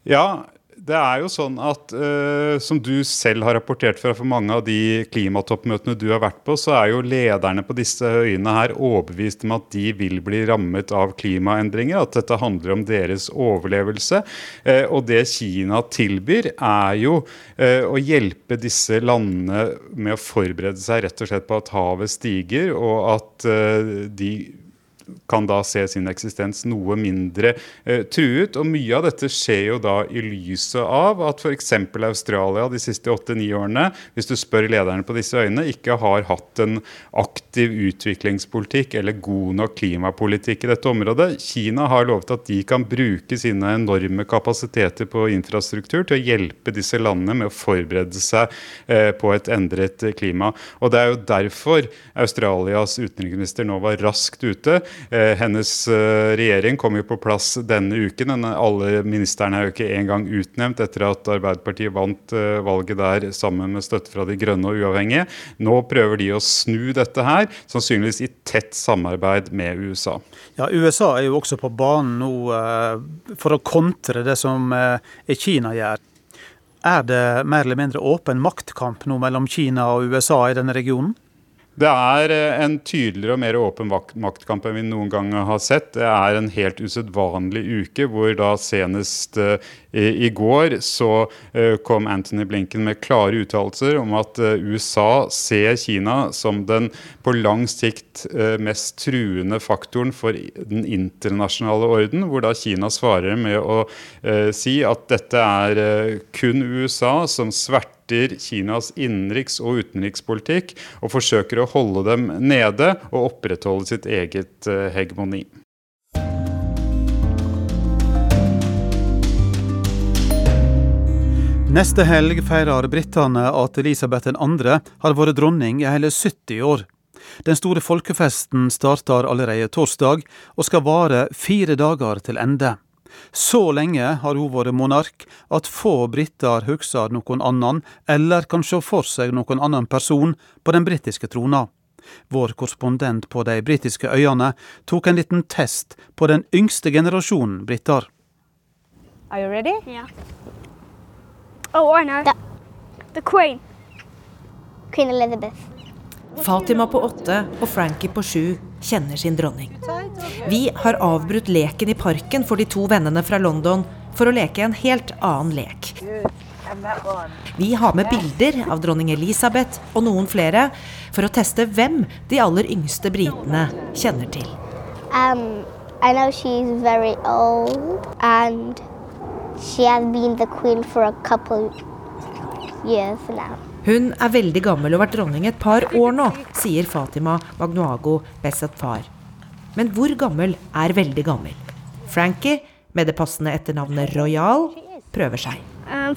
Ja, det er jo sånn at uh, som du selv har rapportert fra for mange av de klimatoppmøtene du har vært på, så er jo lederne på disse øyene her overbevist om at de vil bli rammet av klimaendringer. At dette handler om deres overlevelse. Uh, og det Kina tilbyr, er jo uh, å hjelpe disse landene med å forberede seg rett og slett på at havet stiger, og at de kan da se sin eksistens noe mindre eh, truet. Og mye av dette skjer jo da i lyset av at f.eks. Australia de siste åtte-ni årene, hvis du spør lederne på disse øyene, ikke har hatt en aktiv utviklingspolitikk eller god nok klimapolitikk i dette området. Kina har lovet at de kan bruke sine enorme kapasiteter på infrastruktur til å hjelpe disse landene med å forberede seg eh, på et endret klima. Og Det er jo derfor Australias utenriksminister nå var raskt ute hennes eh, regjering kom jo på plass denne uken. Alle ministrene er jo ikke engang utnevnt etter at Arbeiderpartiet vant eh, valget der sammen med støtte fra De grønne og uavhengige. Nå prøver de å snu dette her, sannsynligvis i tett samarbeid med USA. Ja, USA er jo også på banen nå for å kontre det som Kina gjør. Er det mer eller mindre åpen maktkamp nå mellom Kina og USA i denne regionen? Det er eh, en tydeligere og mer åpen maktkamp enn vi noen gang har sett. Det er en helt usedvanlig uke hvor da senest uh, i, går så uh, kom Anthony Blinken med klare uttalelser om at USA ser Kina som den på lang sikt mest truende faktoren for den internasjonale orden, hvor da Kina svarer med å si at dette er kun USA som sverter støtter Kinas innenriks- og utenrikspolitikk og forsøker å holde dem nede og opprettholde sitt eget eh, hegemoni. Neste helg feirer britene at Elisabeth 2. har vært dronning i hele 70 år. Den store folkefesten starter allerede torsdag, og skal vare fire dager til ende. Så lenge har hun vært monark at få briter husker noen annen, eller kan se for seg noen annen person på den britiske trona. Vår korrespondent på de britiske øyene tok en liten test på den yngste generasjonen briter. Are you ready? Yeah. Oh, I know. The, the Queen. Queen Elizabeth. Fatima på åtte og Frankie på sju kjenner sin dronning. Vi har avbrutt leken i parken for de to vennene fra London for å leke en helt annen lek. Vi har med bilder av dronning Elisabeth og noen flere for å teste hvem de aller yngste britene kjenner til. Um, I know she's very old and she has been the for a couple years now. Hun er veldig gammel og har vært dronning et par år nå, sier Fatima Magnuago Bessetfar. Men hvor gammel er veldig gammel? Frankie, med det passende etternavnet Royal, prøver seg. Um,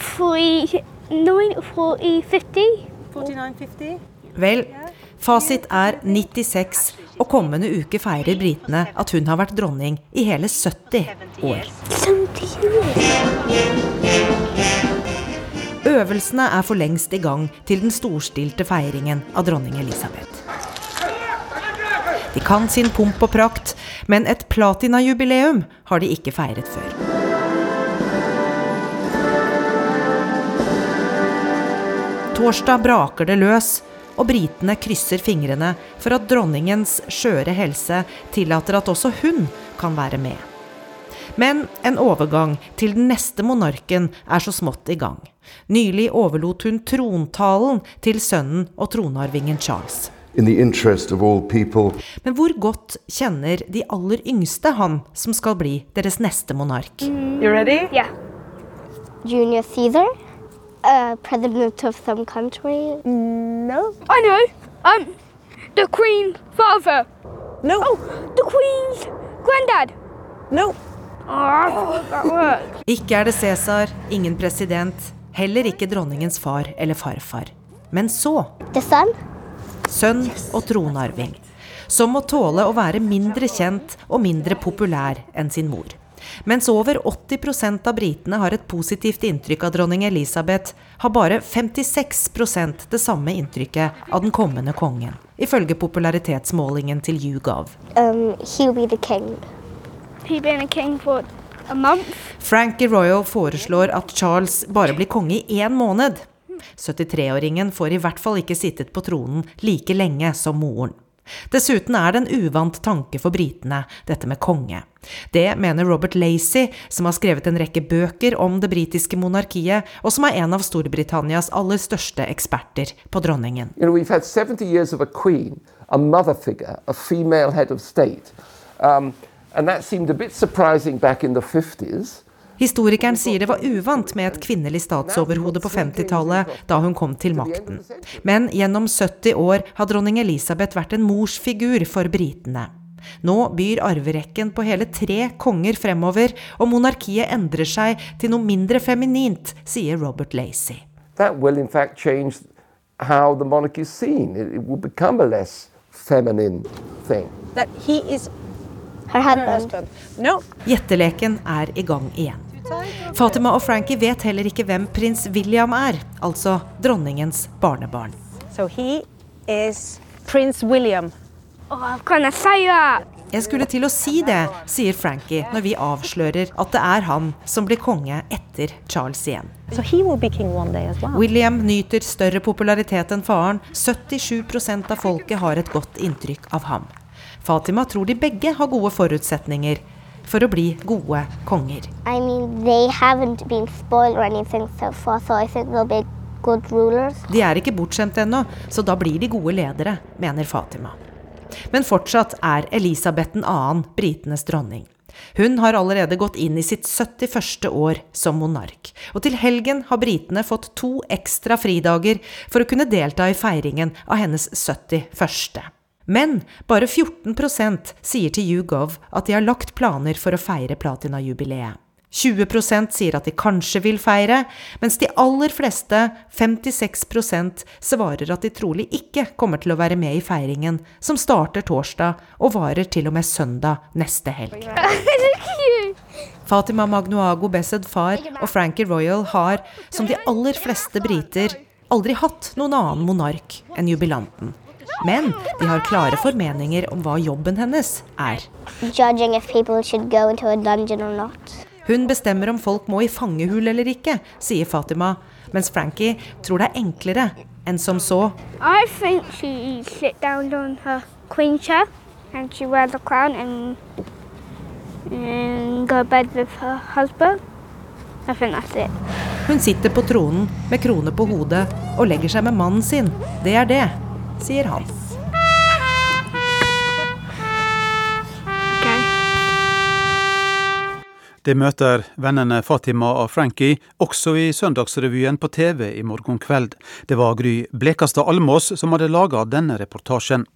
49, Vel, fasit er 96, og kommende uke feirer britene at hun har vært dronning i hele 70 år. 70 år. Øvelsene er for lengst i gang til den storstilte feiringen av dronning Elisabeth. De kan sin pomp og prakt, men et platinajubileum har de ikke feiret før. Torsdag braker det løs, og britene krysser fingrene for at dronningens skjøre helse tillater at også hun kan være med. Men en overgang til den neste monarken er så smått i gang. Nylig overlot hun trontalen til sønnen og tronarvingen Charles. Men hvor godt kjenner de aller yngste han som skal bli deres neste monark? You ready? Yeah. Junior Caesar? Uh, president of some country? No. I know. Um, the Queen Father. No. Oh, the Queen's granddad. No. Ikke er det Cæsar, ingen president, heller ikke dronningens far eller farfar. Men så Sønn og tronarving. Som må tåle å være mindre kjent og mindre populær enn sin mor. Mens over 80% av britene har et positivt inntrykk av dronning Elisabeth, har bare 56% det samme inntrykket av den kommende kongen, ifølge popularitetsmålingen til YouGov. Um, He's been a king for a month. Frankie Royal foreslår at Charles bare blir konge i én måned. 73-åringen får i hvert fall ikke sittet på tronen like lenge som moren. Dessuten er det en uvant tanke for britene, dette med konge. Det mener Robert Lacey, som har skrevet en rekke bøker om det britiske monarkiet, og som er en av Storbritannias aller største eksperter på dronningen. You know, we've had 70 years of a queen, a mother figure, a female head of state. Um, and that seemed a bit surprising back in the 50s. Historikeren sier det var uvant med et kvinnelig statsoverhode på 50-tallet, da hun kom til makten. Men gjennom 70 år har dronning Elisabeth vært en morsfigur for britene. Nå byr arverekken på hele tre konger fremover, og monarkiet endrer seg til noe mindre feminint, sier Robert Lacey. That will in fact change how the monarchy is seen. It, will become a less feminine thing. That he is. Gjetteleken er i gang igjen. Fatima og Frankie vet heller ikke hvem prins William er, altså dronningens barnebarn. So he is Prince William. Oh, I'm gonna say that. Jeg skulle til å si det, sier Frankie når vi avslører at det er han som blir konge etter Charles igjen. So he will be king one day as well. William nyter større popularitet enn faren. 77% av folket har et godt inntrykk av ham. Fatima tror de begge har gode forutsetninger for å bli gode konger. I mean, they haven't been spoiled or anything so far, so I think they'll be good rulers. De er ikke bortskjemt ennå, så da blir de gode ledere, mener Fatima. Men fortsatt er Elisabeth 2. britenes dronning. Hun har allerede gått inn i sitt 71. år som monark, og til helgen har britene fått to ekstra fridager for å kunne delta i feiringen av hennes 71. Men bare 14% sier til YouGov at de har lagt planer for å feire platinajubileet. 20% sier at de kanskje vil feire, mens de aller fleste, 56% svarer at de trolig ikke kommer til å være med i feiringen, som starter torsdag og varer til og med søndag neste helg. Fatima Magnuago Bessed far og Frankie Royal har, som de aller fleste briter, aldri hatt noen annen monark enn jubilanten. Men de har klare formeninger om hva jobben hennes er. Hun bestemmer om folk må i fangehull eller ikke, sier Fatima, mens Frankie tror det er enklere enn som så. I think she sit down on her queen chair and she wears a crown and, and go bed with her husband. I think that's it. Hun sitter på tronen med krone på hodet og legger seg med mannen sin. Det er det, sier han. Det møter vennene Fatima og Frankie også i Søndagsrevyen på TV i morgen kveld. Det var Gry Blekastad Almås som hadde laga denne reportasjen.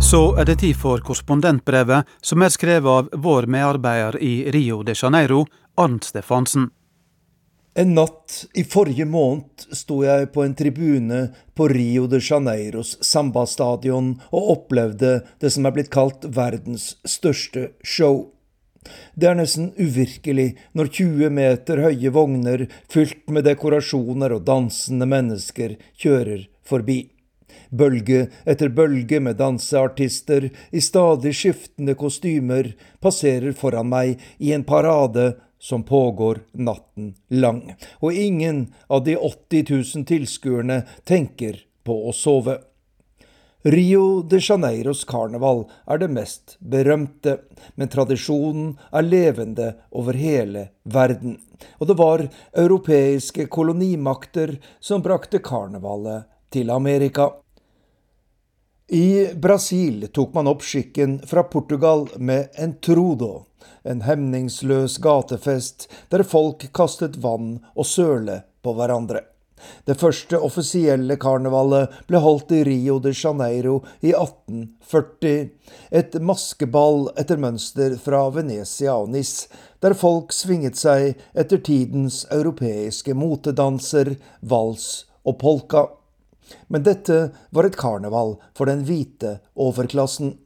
Så er det tid for korrespondentbrevet, som er skrevet av vår medarbeider i Rio de Janeiro, Arnt Stefansen. En natt i forrige måned sto jeg på en tribune på Rio de Janeiros Samba-stadion og opplevde det som er blitt kalt verdens største show. Det er nesten uvirkelig når 20 meter høye vogner fylt med dekorasjoner og dansende mennesker kjører forbi. Bølge etter bølge med danseartister i stadig skiftende kostymer passerer foran meg i en parade som pågår natten lang, og ingen av de 80 000 tilskuerne tenker på å sove. Rio de Janeiros karneval er det mest berømte, men tradisjonen er levende over hele verden. Og det var europeiske kolonimakter som brakte karnevalet til Amerika. I Brasil tok man opp skikken fra Portugal med en trudo, en hemningsløs gatefest der folk kastet vann og søle på hverandre. Det første offisielle karnevalet ble holdt i Rio de Janeiro i 1840. Et maskeball etter mønster fra Venezia og Nis, der folk svinget seg etter tidens europeiske motedanser, vals og polka. Men dette var et karneval for den hvite overklassen.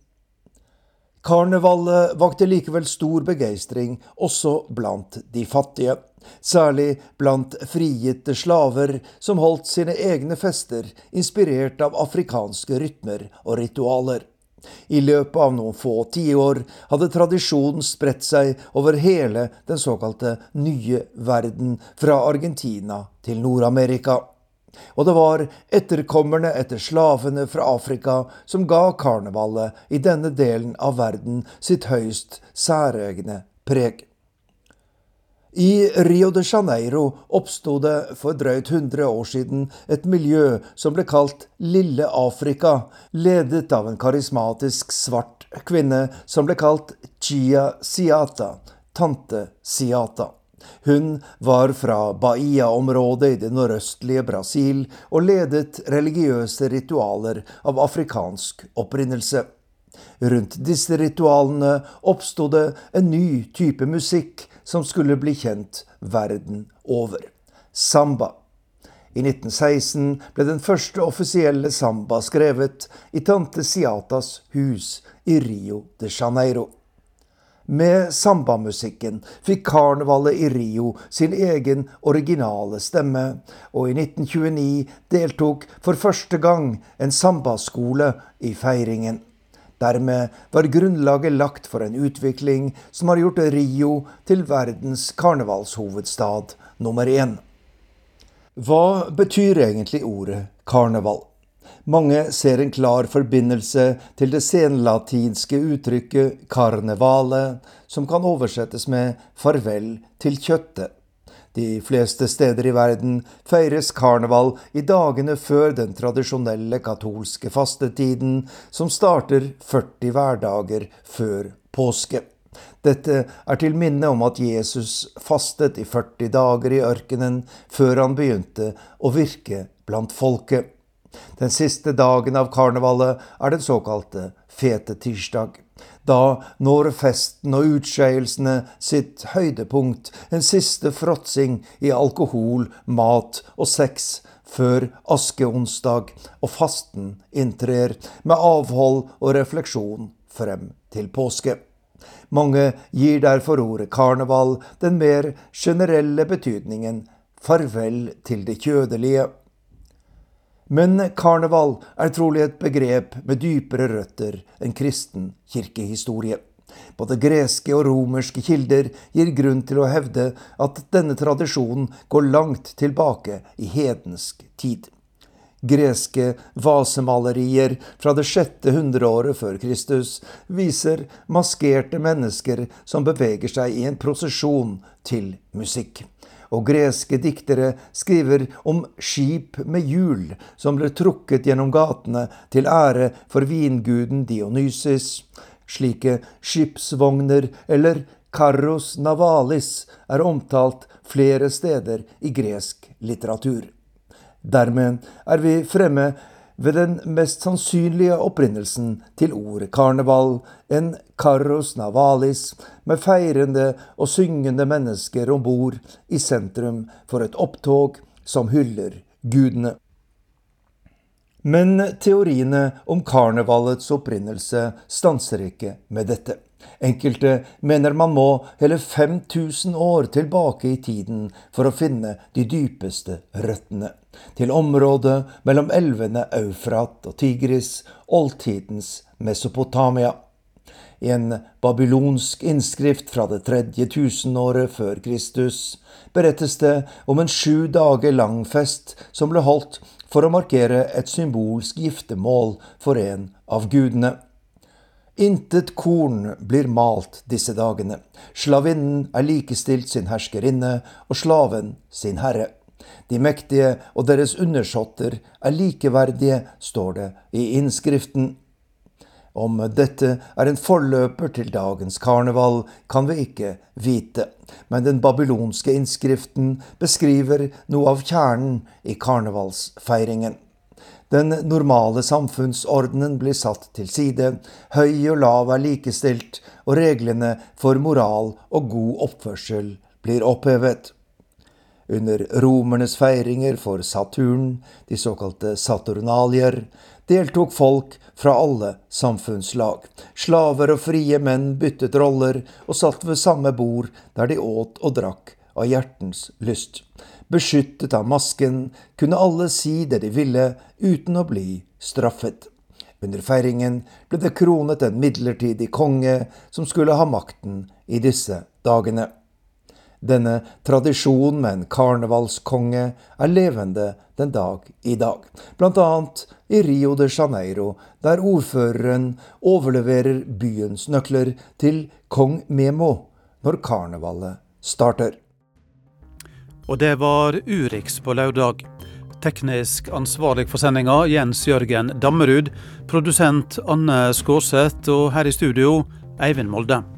Karnevalet vakte likevel stor begeistring også blant de fattige særlig blant frigitte slaver som holdt sine egne fester, inspirert av afrikanske rytmer og ritualer. I løpet av noen få tiår hadde tradisjonen spredt seg over hele den såkalte nye verden, fra Argentina til Nord-Amerika. Og det var etterkommerne etter slavene fra Afrika som ga karnevalet i denne delen av verden sitt høyst særegne preg. I Rio de Janeiro oppsto det for drøyt 100 år siden et miljø som ble kalt Lille Afrika, ledet av en karismatisk svart kvinne som ble kalt Chia Siata, tante Siata. Hun var fra Bahia-området i det nordøstlige Brasil og ledet religiøse ritualer av afrikansk opprinnelse. Rundt disse ritualene oppsto det en ny type musikk som skulle bli kjent verden over. Samba. I 1916 ble den første offisielle samba skrevet i tante Siatas hus i Rio de Janeiro. Med sambamusikken fikk karnevalet i Rio sin egen originale stemme, og i 1929 deltok for første gang en sambaskole i feiringen. Dermed var grunnlaget lagt for en utvikling som har gjort Rio til verdens karnevalshovedstad nummer én. Hva betyr egentlig ordet karneval? Mange ser en klar forbindelse til det senlatinske uttrykket 'karnevale', som kan oversettes med farvel til kjøttet. De fleste steder i verden feires karneval i dagene før den tradisjonelle katolske fastetiden, som starter 40 hverdager før påske. Dette er til minne om at Jesus fastet i 40 dager i ørkenen før han begynte å virke blant folket. Den siste dagen av karnevalet er den såkalte fete tirsdag. Da når festen og utskeielsene sitt høydepunkt, en siste fråtsing i alkohol, mat og sex, før askeonsdag og fasten inntrer, med avhold og refleksjon frem til påske. Mange gir derfor ordet karneval den mer generelle betydningen farvel til det kjødelige. Men karneval er trolig et begrep med dypere røtter enn kristen kirkehistorie. Både greske og romerske kilder gir grunn til å hevde at denne tradisjonen går langt tilbake i hedensk tid. Greske vasemalerier fra det sjette hundreåret før Kristus viser maskerte mennesker som beveger seg i en prosesjon til musikk og greske diktere skriver om skip med hjul som ble trukket gjennom gatene til ære for vinguden Dionysus. Slike skipsvogner, eller carros navalis, er omtalt flere steder i gresk litteratur. Dermed er vi fremme ved den mest sannsynlige opprinnelsen til ordet karneval, en carros navalis, med feirende og syngende mennesker om bord i sentrum for et opptog som hyller gudene. Men teoriene om karnevalets opprinnelse stanser ikke med dette. Enkelte mener man må hele 5000 år tilbake i tiden for å finne de dypeste røttene til området mellom elvene Eufrat og Tigris, oldtidens Mesopotamia. I en babylonsk innskrift fra det tredje tusenåret før Kristus berettes det om en sju dager lang fest som ble holdt for å markere et symbolsk giftermål for en av gudene. Intet korn blir malt disse dagene. Slavinnen er likestilt sin herskerinne og slaven sin herre. De mektige og deres undersåtter er likeverdige, står det i innskriften. Om dette er en forløper til dagens karneval, kan vi ikke vite, men den babylonske innskriften beskriver noe av kjernen i karnevalsfeiringen. Den normale samfunnsordenen blir satt til side, høy og lav er likestilt, og reglene for moral og god oppførsel blir opphevet. Under romernes feiringer for Saturn, de såkalte saturnalier, deltok folk fra alle samfunnslag. Slaver og frie menn byttet roller og satt ved samme bord der de åt og drakk av hjertens lyst. Beskyttet av masken kunne alle si det de ville uten å bli straffet. Under feiringen ble det kronet en midlertidig konge som skulle ha makten i disse dagene. Denne tradisjonen med en karnevalskonge er levende den dag i dag, bl.a. i Rio de Janeiro, der ordføreren overleverer byens nøkler til kong Memo når karnevalet starter. Og det var Urix på lørdag. Teknisk ansvarlig for sendinga Jens Jørgen Dammerud. Produsent Anne Skåseth, Og her i studio Eivind Molde.